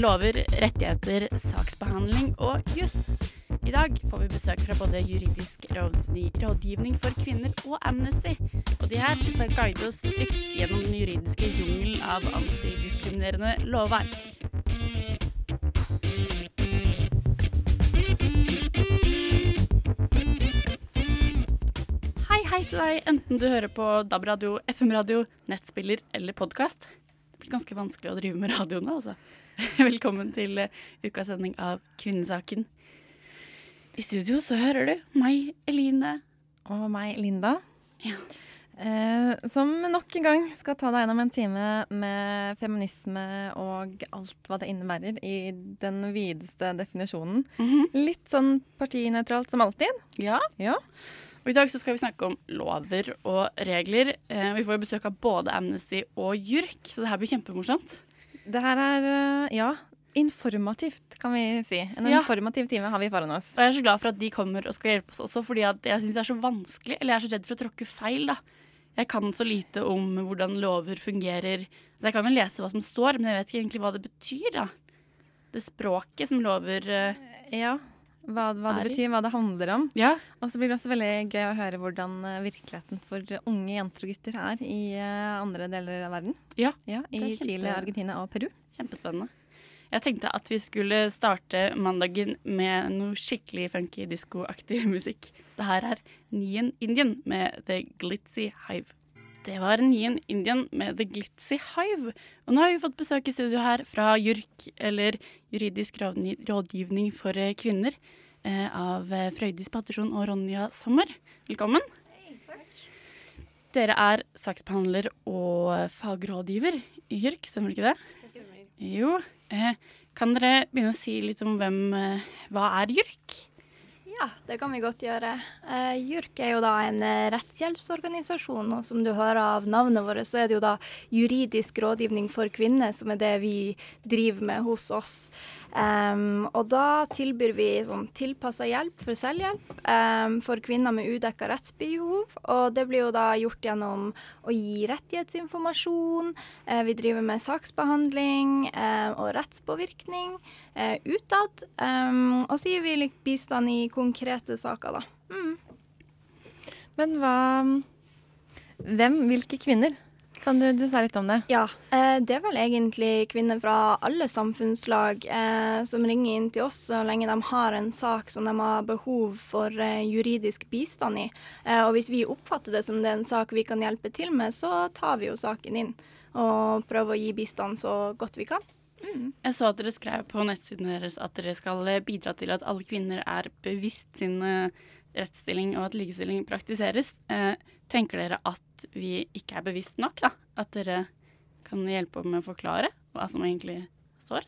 Lover, rettigheter, saksbehandling og juss. I dag får vi besøk fra både juridisk rådgivning for kvinner og Amnesty. Og de her skal guide oss trygt gjennom den juridiske jungelen av antidiskriminerende lovverk. Hei, hei til deg, enten du hører på DAB-radio, FM-radio, nettspiller eller podkast. Det blir ganske vanskelig å drive med radio nå, altså. Velkommen til eh, ukas sending av Kvinnesaken. I studio så hører du meg, Eline. Og meg, Linda. Ja. Eh, som nok en gang skal ta deg gjennom en time med feminisme og alt hva det innebærer i den videste definisjonen. Mhm. Litt sånn partinøytralt som alltid. Ja. Ja. Og I dag så skal vi snakke om lover og regler. Eh, vi får besøk av både Amnesty og JURK, så det her blir kjempemorsomt. Det her er, eh, ja, informativt, kan vi si. En Ja. informativ time har vi foran oss. Og jeg er så glad for at de kommer og skal hjelpe oss også, fordi jeg syns det er så vanskelig, eller jeg er så redd for å tråkke feil, da. Jeg kan så lite om hvordan lover fungerer. Så jeg kan vel lese hva som står, men jeg vet ikke egentlig hva det betyr, da. Det språket som lover uh, Ja, hva, hva det betyr, hva det handler om. Ja. Og så blir det også veldig gøy å høre hvordan eh, virkeligheten for unge jenter og gutter er i eh, andre deler av verden. Ja, Ja, I kjempe- Chile, Argentina og Peru. Kjempespennende. Jeg tenkte at vi skulle starte mandagen med noe skikkelig funky diskoaktig musikk. Det her er Nien Indian med The Glitzy Hive. Det var Nien Indian med The Glitzy Hive. Og nå har vi fått besøk i studio her fra JURK, eller Juridisk rådgivning for eh, kvinner, eh, av eh, Frøydis Patterson og Ronja Sommer. Velkommen. Dere er saksbehandler og fagrådgiver i JURK, stemmer ikke det? Jo. Eh, kan dere begynne å si litt om hvem Hva er JURK? Ja, det kan vi godt gjøre. Uh, JURK er jo da en eh, rettshjelpsorganisasjon, og som du hører av navnet vårt, så er det jo da juridisk rådgivning for kvinner, som er det vi driver med hos oss. Em, og da tilbyr vi sånn tilpassa hjelp for selvhjelp um, for kvinner med udekka rettsbehov. Og det blir jo da gjort gjennom å gi rettighetsinformasjon. Uh, vi driver med saksbehandling uh, og rettspåvirkning uh, utad. Um, og så gir vi litt bistand i konkrete saker, da. Mm. Men hva Hvem? Hvilke kvinner? Kan du, du si litt om det? Ja, eh, det er vel egentlig kvinner fra alle samfunnslag eh, som ringer inn til oss så lenge de har en sak som de har behov for eh, juridisk bistand i. Eh, og hvis vi oppfatter det som det er en sak vi kan hjelpe til med, så tar vi jo saken inn og prøver å gi bistand så godt vi kan. Jeg så at dere skrev på nettsiden deres at dere skal bidra til at alle kvinner er bevisst sin rettsstilling og at likestilling praktiseres. Eh, tenker dere at vi ikke er bevisst nok, da? At dere kan hjelpe med å forklare hva som egentlig står?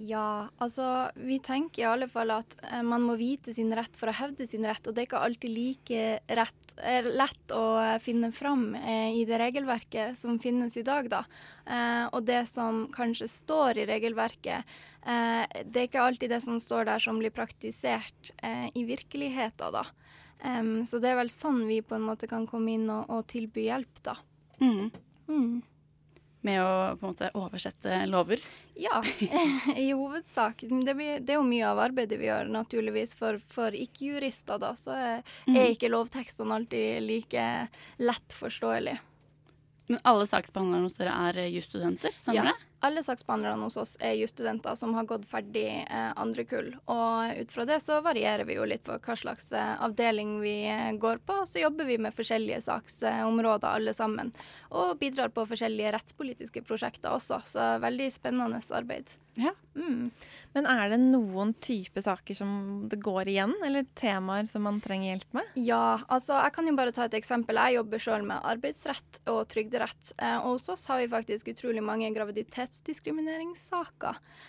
Ja, altså vi tenker i alle fall at eh, man må vite sin rett for å hevde sin rett, og det er ikke alltid like rett, eh, lett å eh, finne fram eh, i det regelverket som finnes i dag, da. Eh, og det som kanskje står i regelverket, eh, det er ikke alltid det som står der som blir praktisert i virkeligheten, da. Em, så det er vel sånn vi på en måte kan komme inn og, og tilby hjelp, da. Mm. Mm. Med å på en måte oversette lover? Ja, i hovedsak. Det, blir, det er jo mye av arbeidet vi gjør, naturligvis. For, for ikke-jurister, da, så er, er ikke lovtekstene alltid like lett forståelig. Men alle saksbehandlerne hos dere er jusstudenter, stemmer Ja. det? Alle saksbehandlerne hos oss er jusstudenter som har gått ferdig eh, andre kull. Og ut fra det så varierer vi jo litt på hva slags eh, avdeling vi eh, går på. Så jobber vi med forskjellige saksområder alle sammen. Og bidrar på forskjellige rettspolitiske prosjekter også. Så veldig spennende arbeid. Ja. Mm. Men er det noen type saker som det går igjen, eller temaer som man trenger hjelp med? Ja, altså jeg kan jo bare ta et eksempel. Jeg jobber sjøl med arbeidsrett og trygderett. Eh, og hos oss har vi faktisk utrolig mange graviditetsdiskrimineringssaker.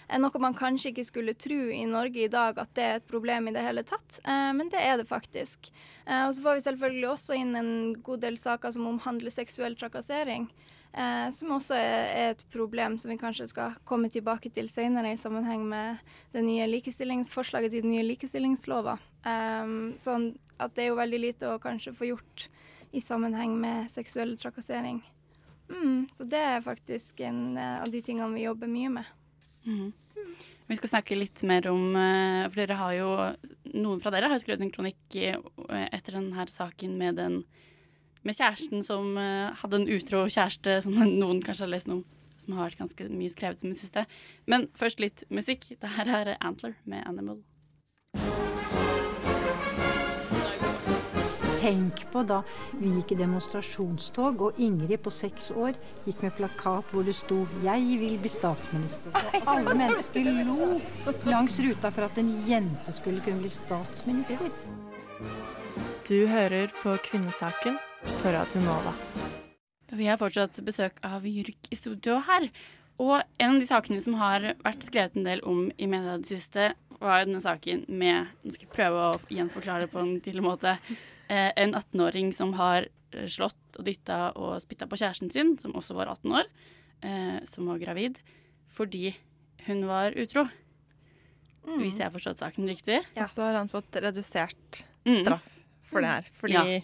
Eh, noe man kanskje ikke skulle tro i Norge i dag at det er et problem i det hele tatt, eh, men det er det faktisk. Eh, og så får vi selvfølgelig også inn en god del saker som omhandler seksuell trakassering. Eh, som også er et problem som vi kanskje skal komme tilbake til senere i sammenheng med det nye likestillingsforslaget til den nye likestillingslova. Eh, sånn at det er jo veldig lite å kanskje få gjort i sammenheng med seksuell trakassering. Mm, så det er faktisk en eh, av de tingene vi jobber mye med. Mhm. Vi skal snakke litt mer om eh, For dere har jo Noen fra dere har skrevet en kronikk eh, etter denne saken med den med kjæresten som hadde en utro kjæreste, som noen kanskje har lest noe om. Som har vært ganske mye skrevet om det siste. Men først litt musikk. Det her er Antler med Animal. Tenk på da vi gikk i demonstrasjonstog, og Ingrid på seks år gikk med plakat hvor det sto 'Jeg vil bli statsminister'. Og alle mennesker lo langs ruta for at en jente skulle kunne bli statsminister. Du hører på Kvinnesaken på Radio Nova. Vi har fortsatt besøk av Jurk i studio her. Og en av de sakene som har vært skrevet en del om i media det siste, var denne saken med Nå skal jeg prøve å gjenforklare det på en tidlig måte. Eh, en 18-åring som har eh, slått og dytta og spytta på kjæresten sin, som også var 18 år, eh, som var gravid, fordi hun var utro. Hvis jeg har forstått saken riktig. Og så har han fått redusert Mm. straff for det her, fordi Ja.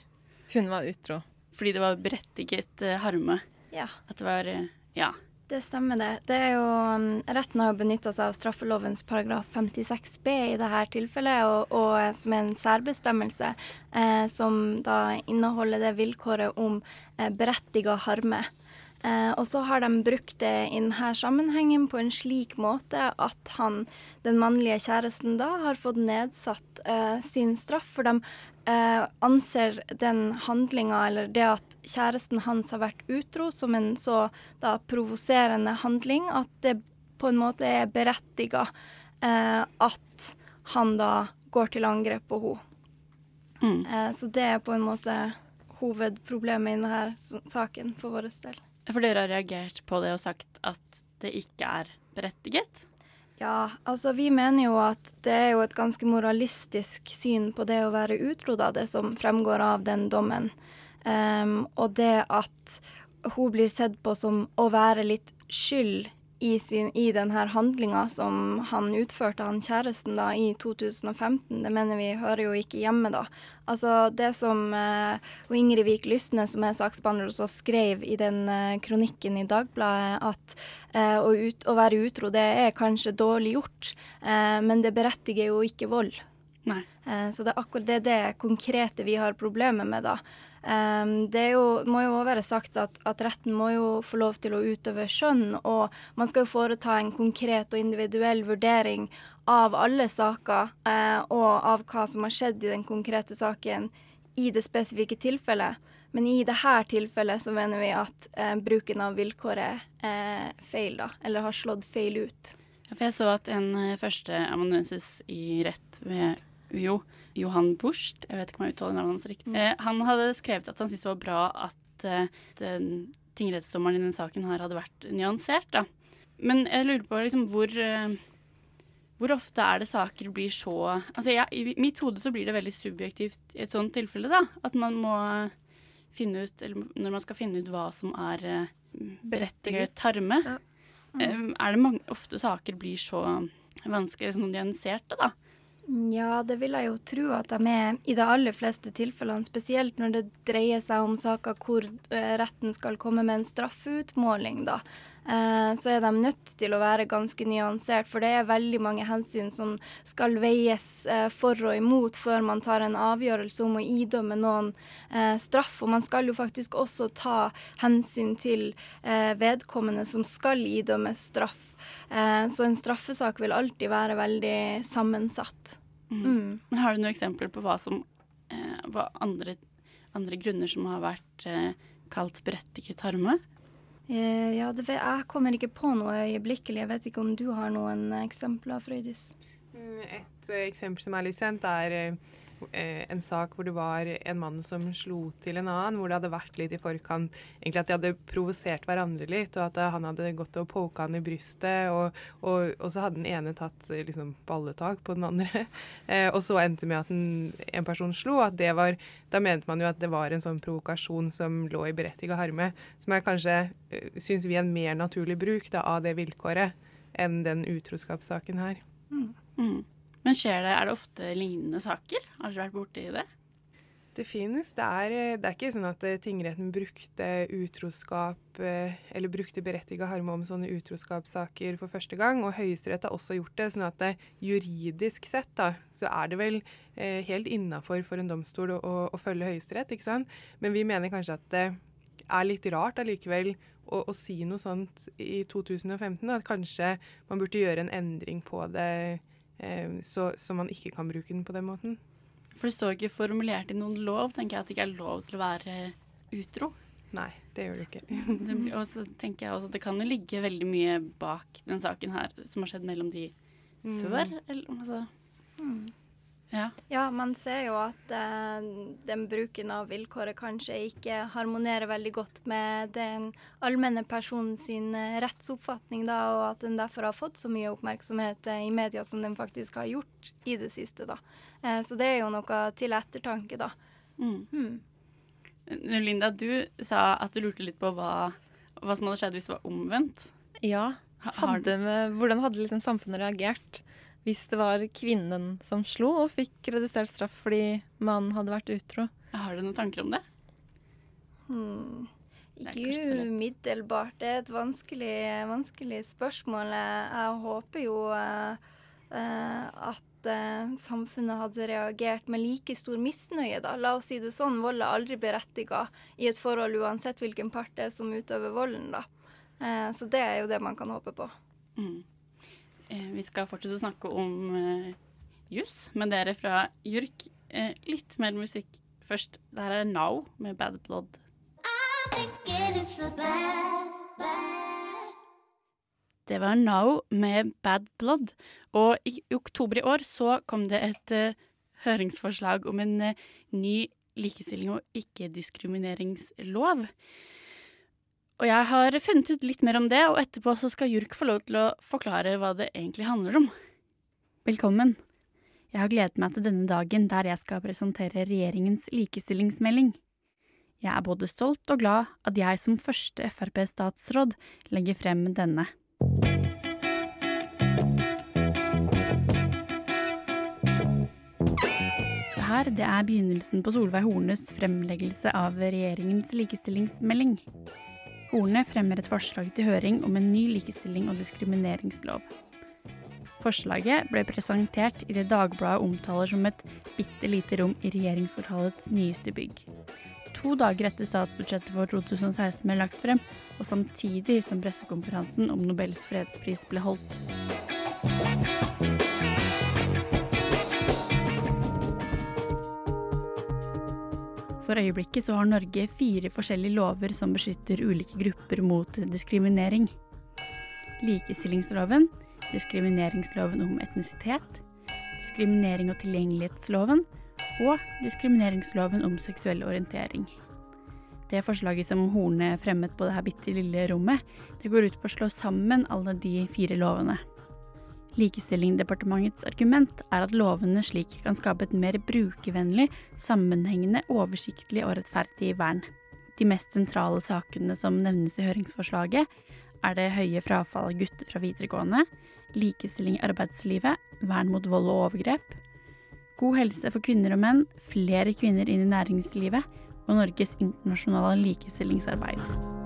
hun var utro. Fordi det var berettiget harme. Ja. At det var Ja. Det stemmer det. det er jo, um, retten har benytta seg av straffelovens paragraf 56 b i dette tilfellet, og, og eh, som er en særbestemmelse eh, som da inneholder det vilkåret om eh, berettiga harme. Eh, og så har de brukt det i denne sammenhengen på en slik måte at han, den mannlige kjæresten da, har fått nedsatt eh, sin straff. For de eh, anser den handlinga, eller det at kjæresten hans har vært utro, som en så da provoserende handling at det på en måte er berettiga eh, at han da går til angrep på henne. Mm. Eh, så det er på en måte hovedproblemet i denne saken for vår del. For dere har reagert på det og sagt at det ikke er berettiget? Ja, altså vi mener jo at det er jo et ganske moralistisk syn på det å være utro, da, det som fremgår av den dommen. Um, og det at hun blir sett på som å være litt skyld i, sin, i denne handlinga som han utførte, han kjæresten, da, i 2015, det mener vi hører jo ikke hjemme, da. Altså det som eh, Ingrid Vik Lysne, som er saksbehandler hos oss, skrev i den eh, kronikken i Dagbladet, at eh, å, ut, å være utro, det er kanskje dårlig gjort, eh, men det berettiger jo ikke vold. Nei. Eh, så det er akkurat det, det konkrete vi har problemer med, da. Um, det jo, må jo også være sagt at, at retten må jo få lov til å utøve skjønn, og man skal jo foreta en konkret og individuell vurdering av alle saker, uh, og av hva som har skjedd i den konkrete saken i det spesifikke tilfellet. Men i dette tilfellet så mener vi at uh, bruken av vilkåret er feil, da, eller har slått feil ut. Jeg så at en førsteamanuensis første amanuensis i rett ved UiO, Johan Bucht, jeg vet ikke om jeg uttaler navnet hans riktig, eh, han hadde skrevet at han syntes det var bra at eh, den tingrettsdommeren i denne saken her hadde vært nyansert. da. Men jeg lurer på liksom hvor eh, hvor ofte er det saker blir så Altså ja, I mitt hode så blir det veldig subjektivt i et sånt tilfelle, da. At man må finne ut Eller når man skal finne ut hva som er eh, berettiget tarme. Ja. Eh, er det mange, ofte saker blir så vanskelig, sånn nyanserte, da? Ja, det vil jeg jo tro at de er i de aller fleste tilfellene. Spesielt når det dreier seg om saker hvor eh, retten skal komme med en straffeutmåling, da. Eh, så er de nødt til å være ganske nyansert. For det er veldig mange hensyn som skal veies eh, for og imot før man tar en avgjørelse om å idømme noen eh, straff. Og man skal jo faktisk også ta hensyn til vedkommende som skal idømmes straff. Så en straffesak vil alltid være veldig sammensatt. Mm. Mm. Har du noen eksempler på hva som hva andre, andre grunner som har vært kalt berettiget harme? Eh, ja, det, jeg kommer ikke på noe øyeblikkelig. Jeg vet ikke om du har noen eksempler, Frøydis? Mm, Et eh, eksempel som er litt kjent, er eh, eh, en sak hvor det var en mann som slo til en annen, hvor det hadde vært litt i forkant egentlig at de hadde provosert hverandre litt, og at eh, han hadde gått og poka han i brystet, og, og, og så hadde den ene tatt eh, liksom balletak på den andre. Eh, og så endte det med at en, en person slo, at det var Da mente man jo at det var en sånn provokasjon som lå i berettiga harme, som er kanskje, eh, syns vi, en mer naturlig bruk da, av det vilkåret enn den utroskapssaken her. Mm. Men skjer det, er det ofte lignende saker? Har dere vært borti det? Det finnes. Det er, eh, det er ikke sånn at eh, tingretten brukte utroskap eh, eller brukte berettiga harme om sånne utroskapssaker for første gang. Og Høyesterett har også gjort det. sånn at det, juridisk sett da, så er det vel eh, helt innafor for en domstol å, å, å følge Høyesterett. ikke sant? Men vi mener kanskje at det er litt rart allikevel å, å si noe sånt i 2015. Da, at kanskje man burde gjøre en endring på det, eh, så, så man ikke kan bruke den på den måten. For det står ikke formulert i noen lov, tenker jeg, at det ikke er lov til å være utro. Nei, det gjør det ikke. Det, og så tenker jeg også at det kan jo ligge veldig mye bak den saken her som har skjedd mellom de Mm. før. Eller, altså, ja. Ja, man ser jo at eh, den bruken av vilkåret kanskje ikke harmonerer veldig godt med den allmenne personen sin eh, rettsoppfatning, da, og at den derfor har fått så mye oppmerksomhet eh, i media som den faktisk har gjort i det siste. da. Eh, så det er jo noe til ettertanke, da. Mm. Mm. Linda, du sa at du lurte litt på hva, hva som hadde skjedd hvis det var omvendt. Ja. Hadde med, hvordan hadde liksom samfunnet reagert hvis det var kvinnen som slo og fikk redusert straff fordi mannen hadde vært utro? Har du noen tanker om det? Hmm. Ikke umiddelbart. Det er et vanskelig, vanskelig spørsmål. Jeg håper jo uh, eh, at eh, samfunnet hadde reagert med like stor misnøye, da. La oss si det sånn. Vold er aldri berettiga i et forhold, uansett hvilken part det er som utøver volden, da. Eh, så det er jo det man kan håpe på. Mm. Eh, vi skal fortsette å snakke om uh, juss, med dere fra JURK, Uh, litt mer musikk først. Det her er Now med Bad Blood. Det var Now med Bad Blood. Og i, i oktober i år så kom det et uh, høringsforslag om en uh, ny likestilling- og ikke-diskrimineringslov. Og jeg har funnet ut litt mer om det, og etterpå så skal JURK få lov til å forklare hva det egentlig handler om. Velkommen. Jeg har gledet meg til denne dagen der jeg skal presentere regjeringens likestillingsmelding. Jeg er både stolt og glad at jeg som første Frp-statsråd legger frem denne. Det her det er begynnelsen på Solveig Hornes fremleggelse av regjeringens likestillingsmelding. Horne fremmer et forslag til høring om en ny likestilling- og diskrimineringslov. Forslaget ble presentert i det Dagbladet omtaler som et bitte lite rom i regjeringskvartalets nyeste bygg. To dager etter statsbudsjettet for 2016 ble lagt frem, og samtidig som pressekonferansen om Nobels fredspris ble holdt. For øyeblikket så har Norge fire forskjellige lover som beskytter ulike grupper mot diskriminering. Likestillingsloven, diskrimineringsloven om etnisitet, diskriminering- og tilgjengelighetsloven og diskrimineringsloven om seksuell orientering. Det forslaget som Horne fremmet på det her bitte lille rommet, det går ut på å slå sammen alle de fire lovene. Likestillingsdepartementets argument er at lovene slik kan skape et mer brukervennlig, sammenhengende, oversiktlig og rettferdig vern. De mest sentrale sakene som nevnes i høringsforslaget, er det høye frafallet av gutter fra videregående, likestilling i arbeidslivet, vern mot vold og overgrep, god helse for kvinner og menn, flere kvinner inn i næringslivet og Norges internasjonale likestillingsarbeid.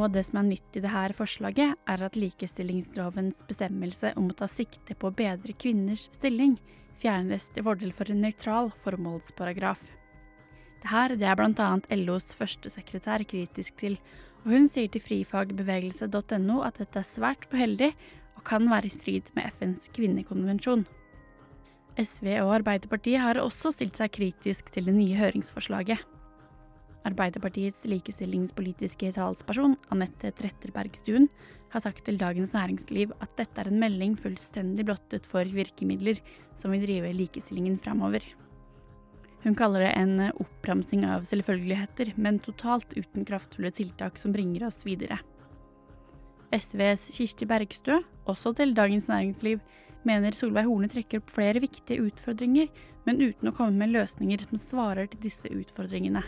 Noe av det som er nytt i dette forslaget, er at likestillingslovens bestemmelse om å ta sikte på å bedre kvinners stilling fjernes til fordel for en nøytral formålsparagraf. Dette det er bl.a. LOs førstesekretær kritisk til, og hun sier til frifagbevegelse.no at dette er svært uheldig og kan være i strid med FNs kvinnekonvensjon. SV og Arbeiderpartiet har også stilt seg kritisk til det nye høringsforslaget. Arbeiderpartiets likestillingspolitiske talsperson, Anette Tretterbergstuen, har sagt til Dagens Næringsliv at dette er en melding fullstendig blottet for virkemidler som vil drive likestillingen framover. Hun kaller det en oppramsing av selvfølgeligheter, men totalt uten kraftfulle tiltak som bringer oss videre. SVs Kirsti Bergstø, også til Dagens Næringsliv, mener Solveig Horne trekker opp flere viktige utfordringer, men uten å komme med løsninger som svarer til disse utfordringene.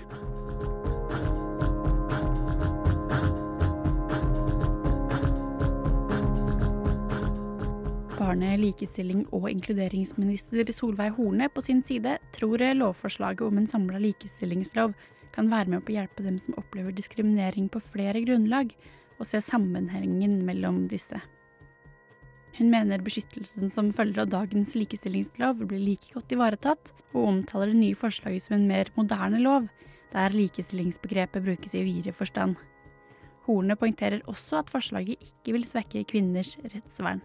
Barne-, likestilling- og inkluderingsminister Solveig Horne på sin side tror lovforslaget om en samla likestillingslov kan være med på å hjelpe dem som opplever diskriminering på flere grunnlag, og se sammenhengen mellom disse. Hun mener beskyttelsen som følger av dagens likestillingslov blir like godt ivaretatt, og omtaler det nye forslaget som en mer moderne lov, der likestillingsbegrepet brukes i videre forstand. Horne poengterer også at forslaget ikke vil svekke kvinners rettsvern.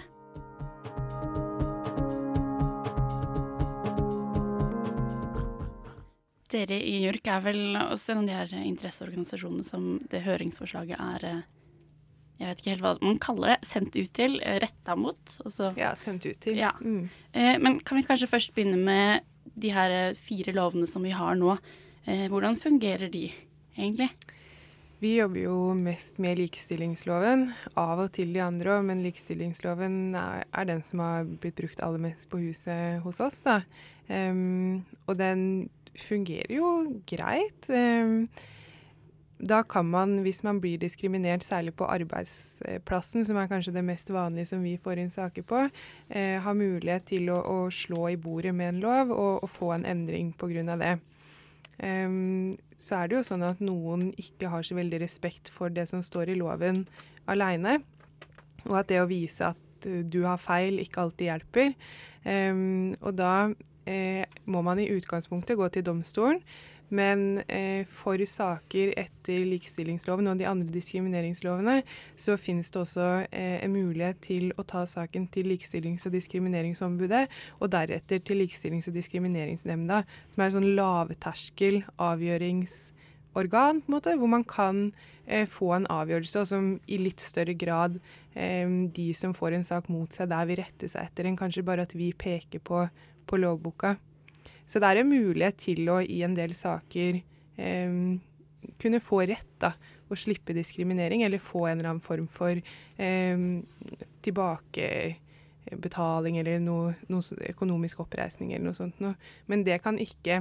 Dere i JURK er vel også en av de her interesseorganisasjonene som det høringsforslaget er eh, jeg vet ikke helt hva man kaller det, sendt ut til, eh, retta mot. Altså, ja, sendt ut til. Ja. Mm. Eh, men kan vi kanskje først begynne med de her eh, fire lovene som vi har nå. Eh, hvordan fungerer de egentlig? Vi jobber jo mest med likestillingsloven, av og til de andre òg, men likestillingsloven er, er, den som har blitt brukt aller mest på huset hos oss. Um, og den fungerer jo greit. Um, da kan man, hvis man blir diskriminert, særlig på arbeidsplassen, som er kanskje det mest vanlige som vi får inn saker på, eh, ha mulighet til å, å, slå i bordet med en lov og, og få en endring pga. det. Um, så er det jo sånn at noen ikke har så veldig respekt for det som står i loven aleine, og at det å vise at du har feil, ikke alltid hjelper. Um, og da eh, må man i utgangspunktet gå til domstolen. Men eh, for saker etter likestillingsloven og de andre diskrimineringslovene, så finnes det også eh, en mulighet til å ta saken til Likestillings- og diskrimineringsombudet, og deretter til Likestillings- og diskrimineringsnemnda, som er en sånn lavterskel avgjøringsorgan, på en måte, hvor man kan eh, få en avgjørelse, og som i litt større grad eh, de som får en sak mot seg, der vil rette seg etter en, kanskje bare at vi peker på, på lovboka. Så det er en mulighet til å i en del saker eh, kunne få rett da, og slippe diskriminering, eller få en eller annen form for eh, tilbakebetaling eller noe, noe, økonomisk oppreisning eller noe sånt noe. Men det kan ikke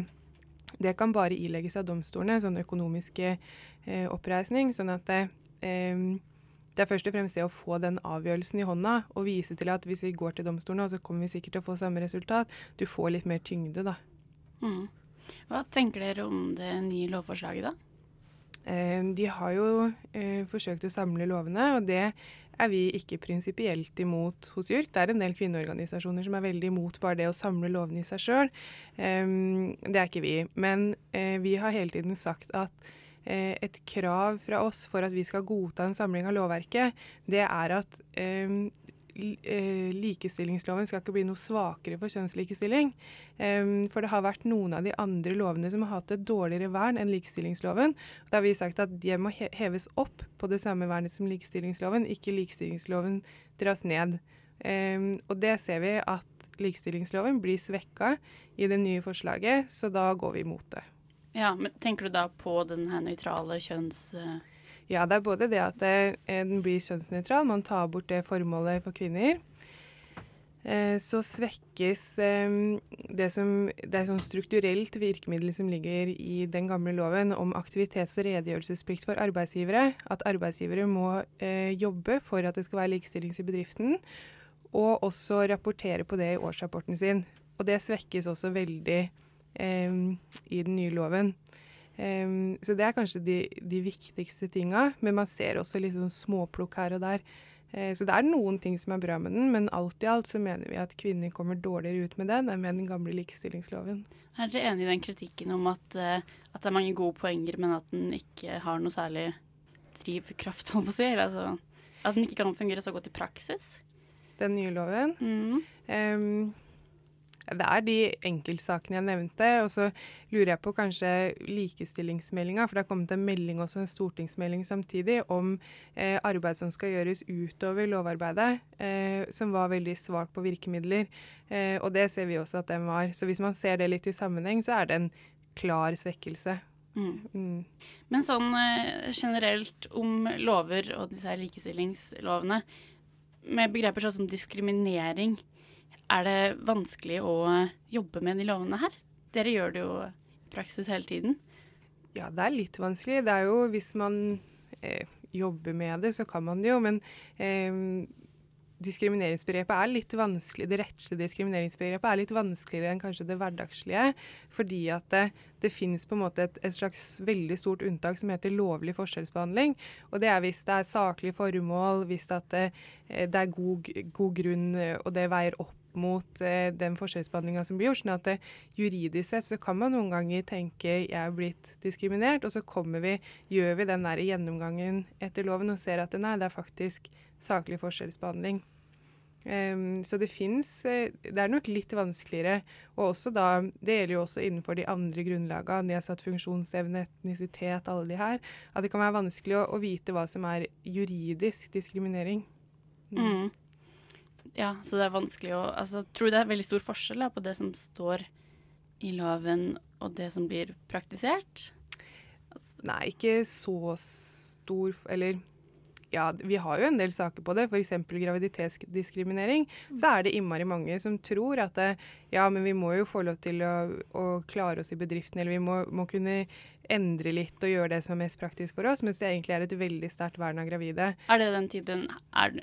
Det kan bare ilegges av domstolene, sånn økonomiske eh, oppreisning. Sånn at det, eh, det er først og fremst det å få den avgjørelsen i hånda og vise til at hvis vi går til domstolene, så kommer vi sikkert til å få samme resultat. Du får litt mer tyngde, da. Mm. Hva tenker dere om det nye lovforslaget, da? Eh, de har jo eh, forsøkt å samle lovene, og det er vi ikke prinsipielt imot hos JURK. Det er en del kvinneorganisasjoner som er veldig imot bare det å samle lovene i seg sjøl. Eh, det er ikke vi. Men eh, vi har hele tiden sagt at eh, et krav fra oss for at vi skal godta en samling av lovverket, det er at eh, Eh, likestillingsloven skal ikke bli noe svakere for kjønnslikestilling. For det har vært noen av de andre lovene som har hatt et dårligere vern enn likestillingsloven. Da har vi sagt at de må heves opp på det samme vernet som likestillingsloven, ikke likestillingsloven dras ned. Og det ser vi at likestillingsloven blir svekka i det nye forslaget, så da går vi imot det. Ja, men Tenker du da på den nøytrale kjønns... Ja, det er både det at det, eh, den blir kjønnsnøytral, man tar bort det formålet for kvinner. Eh, så svekkes eh, det som Det er sånn strukturelt virkemiddel som ligger i den gamle loven om aktivitets- og redegjørelsesplikt for arbeidsgivere. At arbeidsgivere må jobbe for at det skal være likestillings i bedriften. Og også rapportere på det i årsrapporten sin. Og det svekkes også veldig i den nye loven. Um, så det er kanskje de, de viktigste tinga, men man ser også litt sånn småplukk her og der. Uh, så det er noen ting som er bra med den, men alt i alt så mener vi at kvinner kommer dårligere ut med den enn med den gamle likestillingsloven. Er dere enig i den kritikken om at, uh, at, det er mange gode poenger, men at den ikke har noe særlig drivkraft, på å si? Altså, at den ikke kan fungere så godt i praksis? Den nye loven? Mm. Um, det er de enkeltsakene jeg nevnte. Og så lurer jeg på kanskje likestillingsmeldinga, for det har kommet en melding også, en stortingsmelding samtidig, om eh, arbeid som skal gjøres utover lovarbeidet, eh, som var veldig svak på virkemidler. Eh, og det ser vi også at den var. Så hvis man ser det litt i sammenheng, så er det en klar svekkelse. Mm. Mm. Men sånn eh, generelt om lover og disse likestillingslovene, med begreper sånn som diskriminering, er det vanskelig å jobbe med de lovene her? Dere gjør det jo i praksis hele tiden. Ja, det er litt vanskelig. Det er jo hvis man eh, jobber med det, så kan man det jo. Men eh, diskrimineringsbegrepet er litt vanskelig, det rettslige diskrimineringsbegrepet er litt vanskeligere enn kanskje det hverdagslige. Fordi at det, det finnes på en måte et, et, slags veldig stort unntak som heter lovlig forskjellsbehandling. Og det er hvis det er saklig formål, hvis det, eh, det er god, god grunn og det veier opp mot eh, den forskjellsbehandlinga som blir gjort. sånn at det, Juridisk sett så kan man noen ganger tenke jeg er blitt diskriminert, og så kommer vi, gjør vi den der gjennomgangen etter loven og ser at nei, det er faktisk saklig forskjellsbehandling. Um, så det fins eh, Det er nok litt vanskeligere. Og også da, det gjelder jo også innenfor de andre grunnlagene, nedsatt funksjonsevne, etnisitet, alle de her, at det kan være vanskelig å, å vite hva som er juridisk diskriminering. Mm. Mm. Ja, så det er vanskelig å altså, Tror du det er veldig stor forskjell da, på det som står i loven og det som blir praktisert? Altså. Nei, ikke så stor Eller ja, vi har jo en del saker på det, f.eks. graviditetsdiskriminering. Mm. Så er det innmari mange som tror at det, ja, men vi må jo få lov til å, å klare oss i bedriften, eller vi må, må, kunne endre litt og gjøre det som er mest praktisk for oss, mens det egentlig er et veldig sterkt vern av gravide. Er det den typen er,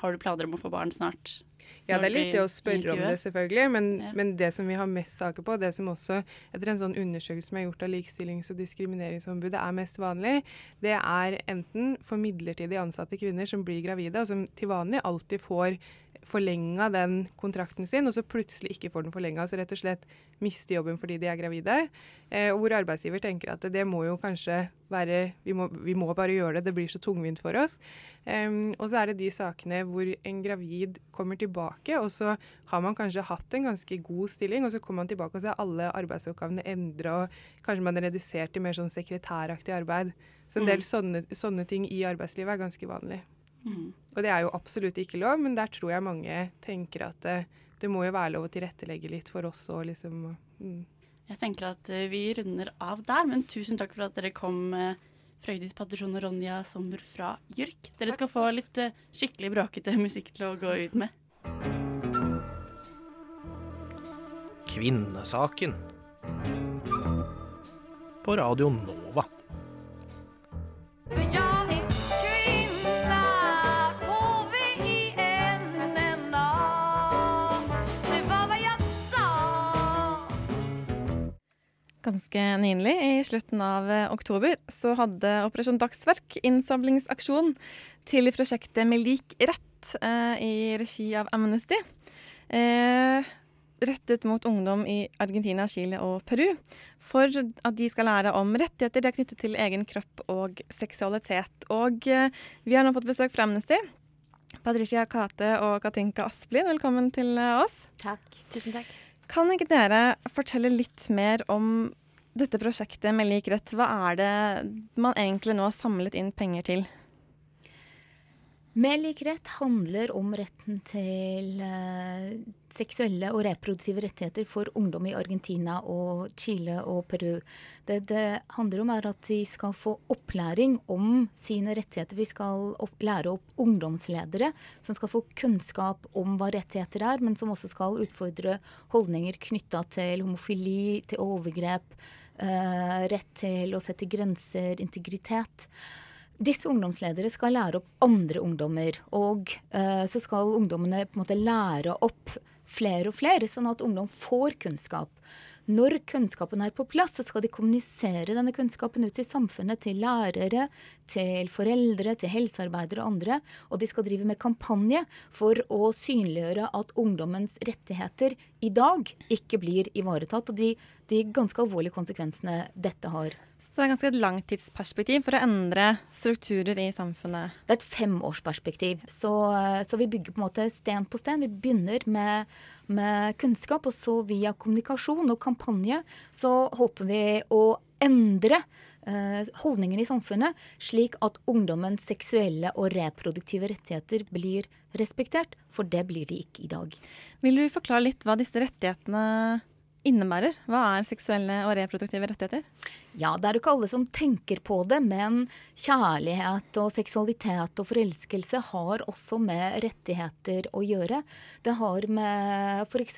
Har du planer om å få barn snart? Ja, det er litt det å spørre om det, selvfølgelig. Men, ja. men, det som vi har mest saker på, det som også etter en sånn undersøkelse som er gjort av Likestillings- og diskrimineringsombudet er mest vanlig, det er enten for midlertidig ansatte kvinner som blir gravide, og som til vanlig alltid får forlenga den kontrakten sin, og så plutselig ikke får den forlenga. Så rett og slett mister jobben fordi de er gravide. Eh, og hvor arbeidsgiver tenker at det må jo kanskje være vi må, vi må bare gjøre det, det blir så tungvint for oss. Eh, og så er det de sakene hvor en gravid kommer tilbake, og så har man kanskje hatt en ganske god stilling, og så kommer man tilbake og så er alle arbeidsoppgavene endra, og kanskje man er redusert til mer sånn sekretæraktig arbeid. Så en del mm. sånne, sånne ting i arbeidslivet er ganske vanlig. Mm. Og det er jo absolutt ikke lov, men der tror jeg mange tenker at det, det må jo være lov å tilrettelegge litt for oss òg, liksom. Mm. Jeg tenker at eh, vi runder av der, men tusen takk for at dere kom, eh, Frøydis Patterson og Ronja Sommer fra JURK. Dere skal få litt eh, skikkelig bråkete musikk til å gå ut med. Kvinnesaken på Radio Nova. Ganske nylig, I slutten av eh, oktober så hadde Operasjon Dagsverk innsamlingsaksjon til prosjektet Med lik rett eh, i regi av Amnesty. Eh, rettet mot ungdom i Argentina, Chile og Peru. For at de skal lære om rettigheter de er knyttet til egen kropp og seksualitet. Og eh, vi har nå fått besøk fra Amnesty. Patricia Kate og Katinka Asplin, velkommen til eh, oss. Takk. Tusen takk. Kan ikke dere fortelle litt mer om dette prosjektet med lik rett? Hva er det man egentlig nå har samlet inn penger til? Med lik rett handler om retten til uh, seksuelle og reproduktive rettigheter for ungdom i Argentina og Chile og Peru. Det det handler om, er at de skal få opplæring om sine rettigheter. Vi skal opp, lære opp ungdomsledere som skal få kunnskap om hva rettigheter er, men som også skal utfordre holdninger knytta til homofili, til overgrep, eh, rett til å sette grenser, integritet. Disse ungdomsledere skal lære opp andre ungdommer. Og uh, så skal ungdommene på en måte lære opp flere og flere, sånn at ungdom får kunnskap. Når kunnskapen er på plass, så skal de kommunisere denne kunnskapen ut til samfunnet, til lærere, til foreldre, til helsearbeidere og andre. Og de skal drive med kampanje for å synliggjøre at ungdommens rettigheter i dag ikke blir ivaretatt, og de, de ganske alvorlige konsekvensene dette har. Så det er ganske et langtidsperspektiv for å endre strukturer i samfunnet? Det er et femårsperspektiv. Så, så vi bygger på en måte sten på sten. Vi begynner med, med, kunnskap, og så via kommunikasjon og kampanje så håper vi å endre eh, holdninger i samfunnet, slik at ungdommens seksuelle og reproduktive rettigheter blir respektert. For det blir de ikke i dag. Vil du forklare litt hva disse rettighetene innebærer? Hva er seksuelle og reproduktive rettigheter? Ja, det er jo ikke alle som tenker på det, men kjærlighet og seksualitet og forelskelse har også med rettigheter å gjøre. Det har med f.eks.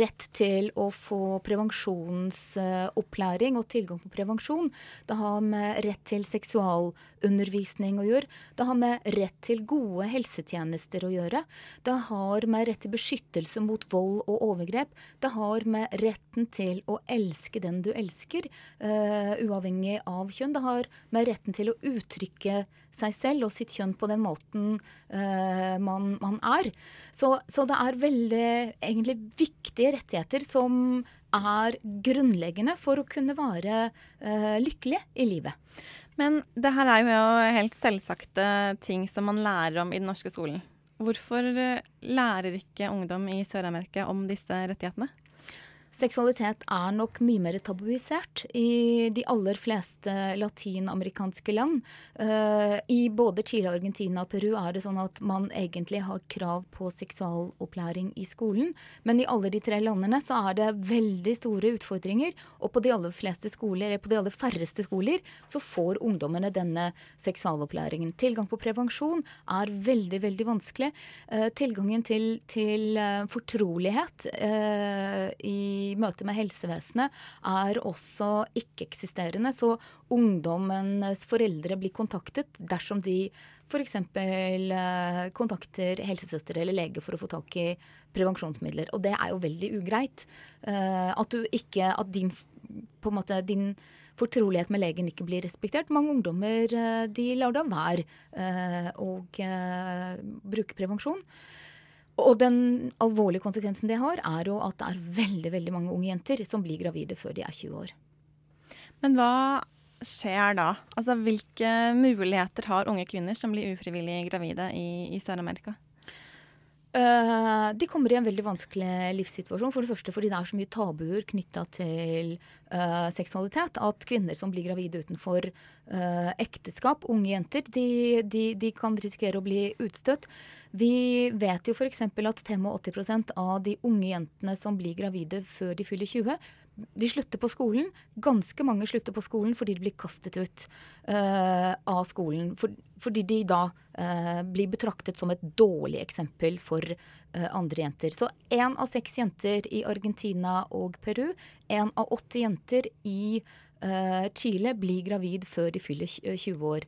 rett til å få prevensjonsopplæring og tilgang på prevensjon. Det har med rett til seksualundervisning å gjøre. Det har med rett til gode helsetjenester å gjøre. Det har med rett til beskyttelse mot vold og overgrep. Det har med retten til å elske den du elsker. Uh, uh, uavhengig av kjønn. Det har med retten til å uttrykke seg selv og sitt kjønn på den måten uh, man, man, er. Så, så, det er veldig egentlig viktige rettigheter som er grunnleggende for å kunne være uh, lykkelig i livet. Men det her er jo helt selvsagte ting som man lærer om i den norske skolen. Hvorfor lærer ikke ungdom i Sør-Amerika om disse rettighetene? Seksualitet er nok mye mer tabuisert i de aller fleste latinamerikanske land. Uh, I både Chile, Argentina og Peru er det sånn at man egentlig har krav på seksualopplæring i skolen. Men i alle de tre landene så er det veldig store utfordringer. Og på de aller fleste skoler, eller på de aller færreste skoler så får ungdommene denne seksualopplæringen. Tilgang på prevensjon er veldig, veldig vanskelig. Uh, tilgangen til, til uh, fortrolighet i i møte med helsevesenet er også ikke-eksisterende. Så ungdommens foreldre blir kontaktet dersom de f.eks. Eh, kontakter helsesøster eller lege for å få tak i prevensjonsmidler. Og det er jo veldig ugreit. Eh, at du ikke At din måte din fortrolighet med legen ikke blir respektert. Mange ungdommer eh, de lar da være å bruke prevensjon. Og den alvorlige konsekvensen det har, er jo at det er veldig veldig mange unge jenter som blir gravide før de er 20 år. Men hva skjer da? Altså Hvilke muligheter har unge kvinner som blir ufrivillig gravide i, i Sør-Amerika? Uh, de kommer i en veldig vanskelig livssituasjon. For det første fordi det er så mye tabuer knytta til uh, seksualitet. At kvinner som blir gravide utenfor uh, ekteskap, unge jenter, de, de, de, kan risikere å bli utstøtt. Vi vet jo f.eks. at 85% av de unge jentene som blir gravide før de fyller 20, de slutter på skolen. Ganske mange slutter på skolen fordi de blir kastet ut uh, av skolen. For, fordi de da uh, blir betraktet som et dårlig eksempel for uh, andre jenter. Så én av seks jenter i Argentina og Peru, én av åtte jenter i uh, Chile blir gravid før de fyller 20 år.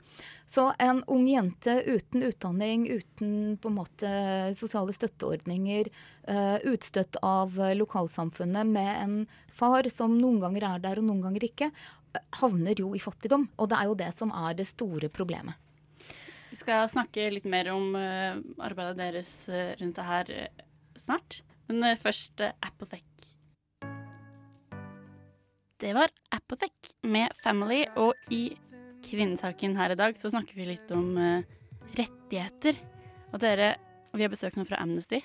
Så en ung jente uten utdanning, uten på en måte sosiale støtteordninger, uh, utstøtt av lokalsamfunnet med en far som noen ganger er der og noen ganger ikke, havner jo i fattigdom. Og det er jo det som er det store problemet. Vi skal snakke litt mer om arbeidet deres rundt det her snart. Men først Apothec. Det var Apothec med Family, og i Kvinnesaken her i dag så snakker vi litt om uh, rettigheter. Og dere, vi har besøk nå fra Amnesty.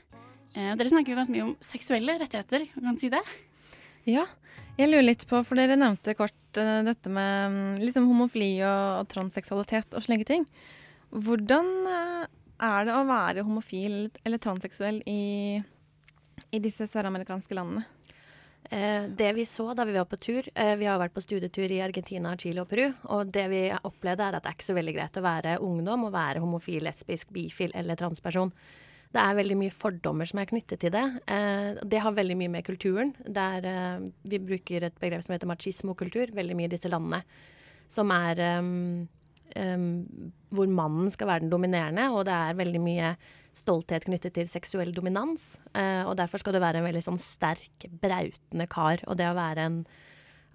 Uh, og dere snakker jo ganske mye om seksuelle rettigheter, kan du si det? Ja, jeg lurer litt på, for dere nevnte kort uh, dette med um, litt om homofili og, og transseksualitet og slike ting. Hvordan er det å være homofil eller transseksuell i, i disse søramerikanske landene? Eh, det vi så da vi var på tur eh, Vi har vært på studietur i Argentina, Chile og Peru. Og det vi opplevde, er at det er ikke så veldig greit å være ungdom og være homofil, lesbisk, bifil eller transperson. Det er veldig mye fordommer som er knyttet til det. Eh, det har veldig mye med kulturen. Der vi bruker et begrep som heter machismo-kultur, veldig mye i disse landene. Som er um, um, hvor mannen skal være den dominerende, og det er veldig mye stolthet knyttet til seksuell dominans. Eh, og derfor skal du være en veldig sånn sterk, brautende kar. Og det å være en,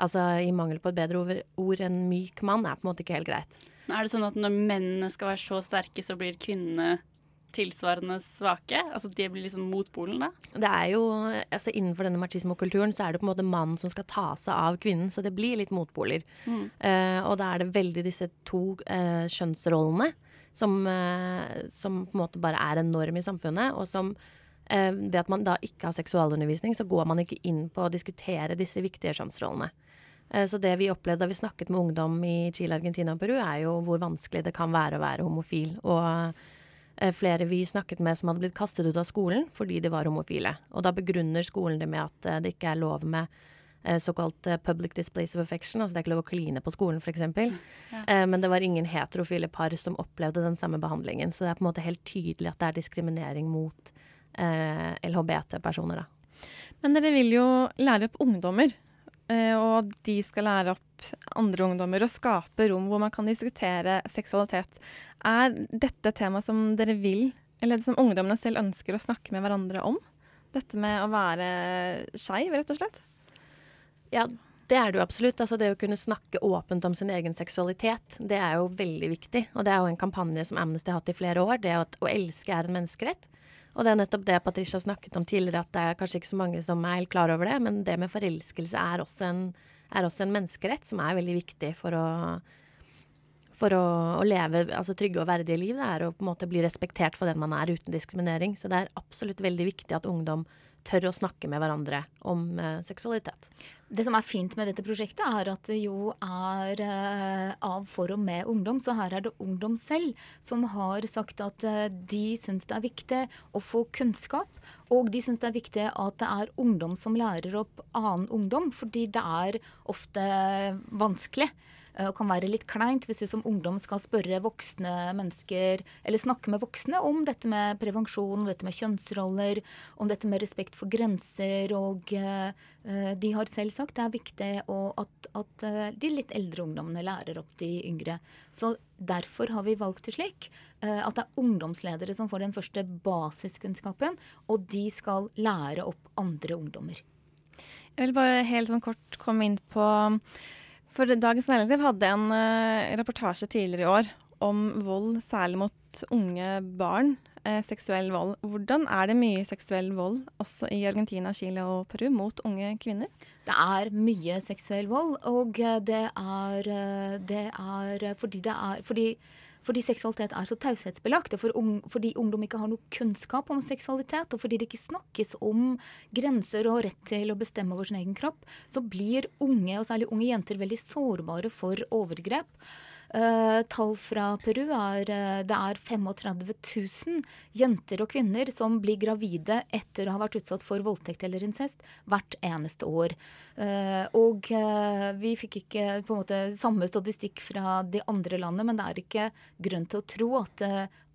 altså i mangel på et bedre ord, ord en myk mann, er på en måte ikke helt greit. Er det sånn at når mennene skal være så sterke, så blir kvinnene tilsvarende svake? Altså de blir liksom motpolen, da? Det er jo, altså Innenfor denne machismo-kulturen så er det på en måte mannen som skal ta seg av kvinnen, så det blir litt motpoler. Mm. Uh, og da er det veldig disse to uh, kjønnsrollene som, eh, som på en måte bare er en norm i samfunnet, og som eh, ved at man da ikke har seksualundervisning, så går man ikke inn på å diskutere disse viktige kjønnsrollene. Eh, Så det vi opplevde da vi snakket med ungdom i Chile, Argentina og Peru, er jo hvor vanskelig det kan være å være homofil. Og flere vi snakket med som hadde blitt kastet ut av skolen fordi de var homofile. Og da begrunner skolen det med at det ikke er lov med såkalt eh, public displays of affection, altså det er ikke lov å kline på skolen f.eks. Ja. Eh, men det var ingen heterofile par som opplevde den samme behandlingen. Så det er på en måte helt tydelig at det er diskriminering mot eh, LHBT-personer, da. Men dere vil jo lære opp ungdommer, eh, og de skal lære opp andre ungdommer og skape rom hvor man kan diskutere seksualitet. Er dette temaet tema som dere vil, eller som ungdommene selv ønsker å snakke med hverandre om? Dette med å være skeiv, rett og slett? Ja, det er det jo absolutt. Altså det å kunne snakke åpent om sin egen seksualitet, det er jo veldig viktig. Og det er jo en kampanje som Amnesty har hatt i flere år. Det at å elske er en menneskerett. Og det er nettopp det Patricia snakket om tidligere, at det er kanskje ikke så mange som er helt klar over det, men det med forelskelse er også en, er også en menneskerett som er veldig viktig for å for å, å leve altså, trygge og verdige liv. Det er å på en måte bli respektert for den man er, uten diskriminering. Så det er absolutt veldig viktig at ungdom tør å snakke med hverandre om eh, seksualitet. Det som er fint med dette prosjektet, er at det jo er eh, av, for og med ungdom. Så her er det ungdom selv som har sagt at eh, de syns det er viktig å få kunnskap. Og de syns det er viktig at det er ungdom som lærer opp annen ungdom, fordi det er ofte vanskelig. Eh, Og kan være litt kleint hvis du som ungdom skal spørre voksne mennesker, eller snakke med voksne om dette med prevensjon, om dette med kjønnsroller, om dette med respekt for grenser. Og eh, eh, de har selv sagt det er viktig at, at de litt eldre ungdommene lærer opp de yngre. Så derfor har vi valgt det slik at det er ungdomsledere som får den første basiskunnskapen, og de skal lære opp andre ungdommer. Jeg vil bare helt sånn kort komme inn på For Dagens Næringsliv hadde en uh, reportasje tidligere i år om vold, særlig mot unge barn. eh, seksuell vold. Hvordan er det mye seksuell vold også i Argentina, Chile og Peru mot unge kvinner? Det er mye seksuell vold, og eh, det er, eh, det er fordi det er fordi, fordi seksualitet er så taushetsbelagt, og for un fordi ungdom ikke har noe kunnskap om seksualitet, og fordi det ikke snakkes om grenser og rett til å bestemme over sin egen kropp, så blir unge, og særlig unge jenter, veldig sårbare for overgrep. Eh, tall fra Peru er eh, det er 35 000 jenter og kvinner som blir gravide etter å ha vært utsatt for voldtekt eller incest hvert eneste år. Uh, og vi fikk ikke på en måte samme statistikk fra de andre landene, men det er ikke grunn til å tro at,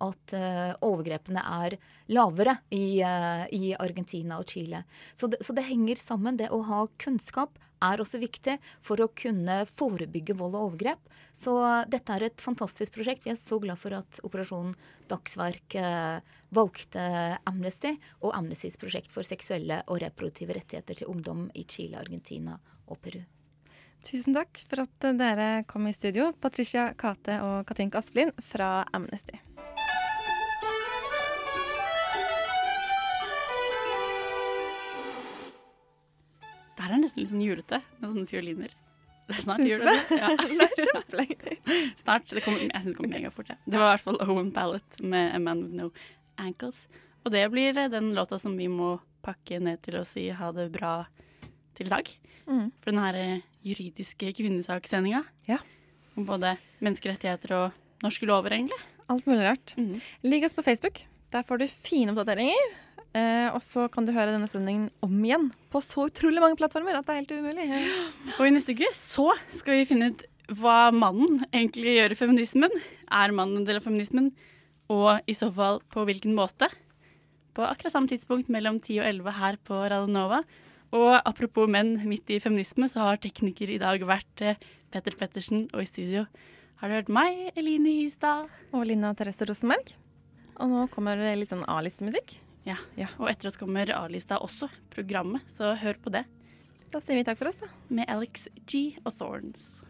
at overgrepene er lavere i, i Argentina og Chile. Så det, så det henger sammen. Det å ha kunnskap er også viktig for å kunne forebygge vold og overgrep. Så dette er et fantastisk prosjekt. Vi er så glad for at Operasjon Dagsverk eh, valgte Amnesty og Amnestys prosjekt for seksuelle og reproduktive rettigheter til ungdom i Chile, Argentina og Peru. Tusen takk for at dere kom i studio, Patricia Kate og Katinka Asplin fra Amnesty. Det her er nesten litt sånn julete, med sånne fioliner. Det er snart jul. det? Ja. Snart. Det kom, jeg syns det kommer megafort. Ja. Det var i hvert fall Owen Pallet med A Man With No Ankles. Og det blir eh, den låta som vi må pakke ned til å si ha det bra til i dag. Mm. For den her eh, juridiske kvinnesakssendinga. Ja. Om både menneskerettigheter og norske lover, egentlig. Alt mulig rart. Mm. Ligg oss på Facebook. Der får du fine oppdateringer. Eh, og så kan du høre denne sendingen om igjen på så utrolig mange plattformer at det er helt umulig. Og i neste uke så skal vi finne ut hva mannen egentlig gjør i feminismen. Er mannen en del av feminismen? Og i så fall på hvilken måte? På akkurat samme tidspunkt mellom 10 og 11 her på Radanova Og apropos menn midt i feminisme, så har tekniker i dag vært eh, Petter Pettersen. Og i studio har du hørt meg, Eline Hystad. Og Lina Therese Rosenberg. og nå kommer det litt sånn A-listemusikk. Ja. Og etter oss kommer A-lista også, programmet, så hør på det. Da sier vi takk for oss, da. Med Alex G og Thorns.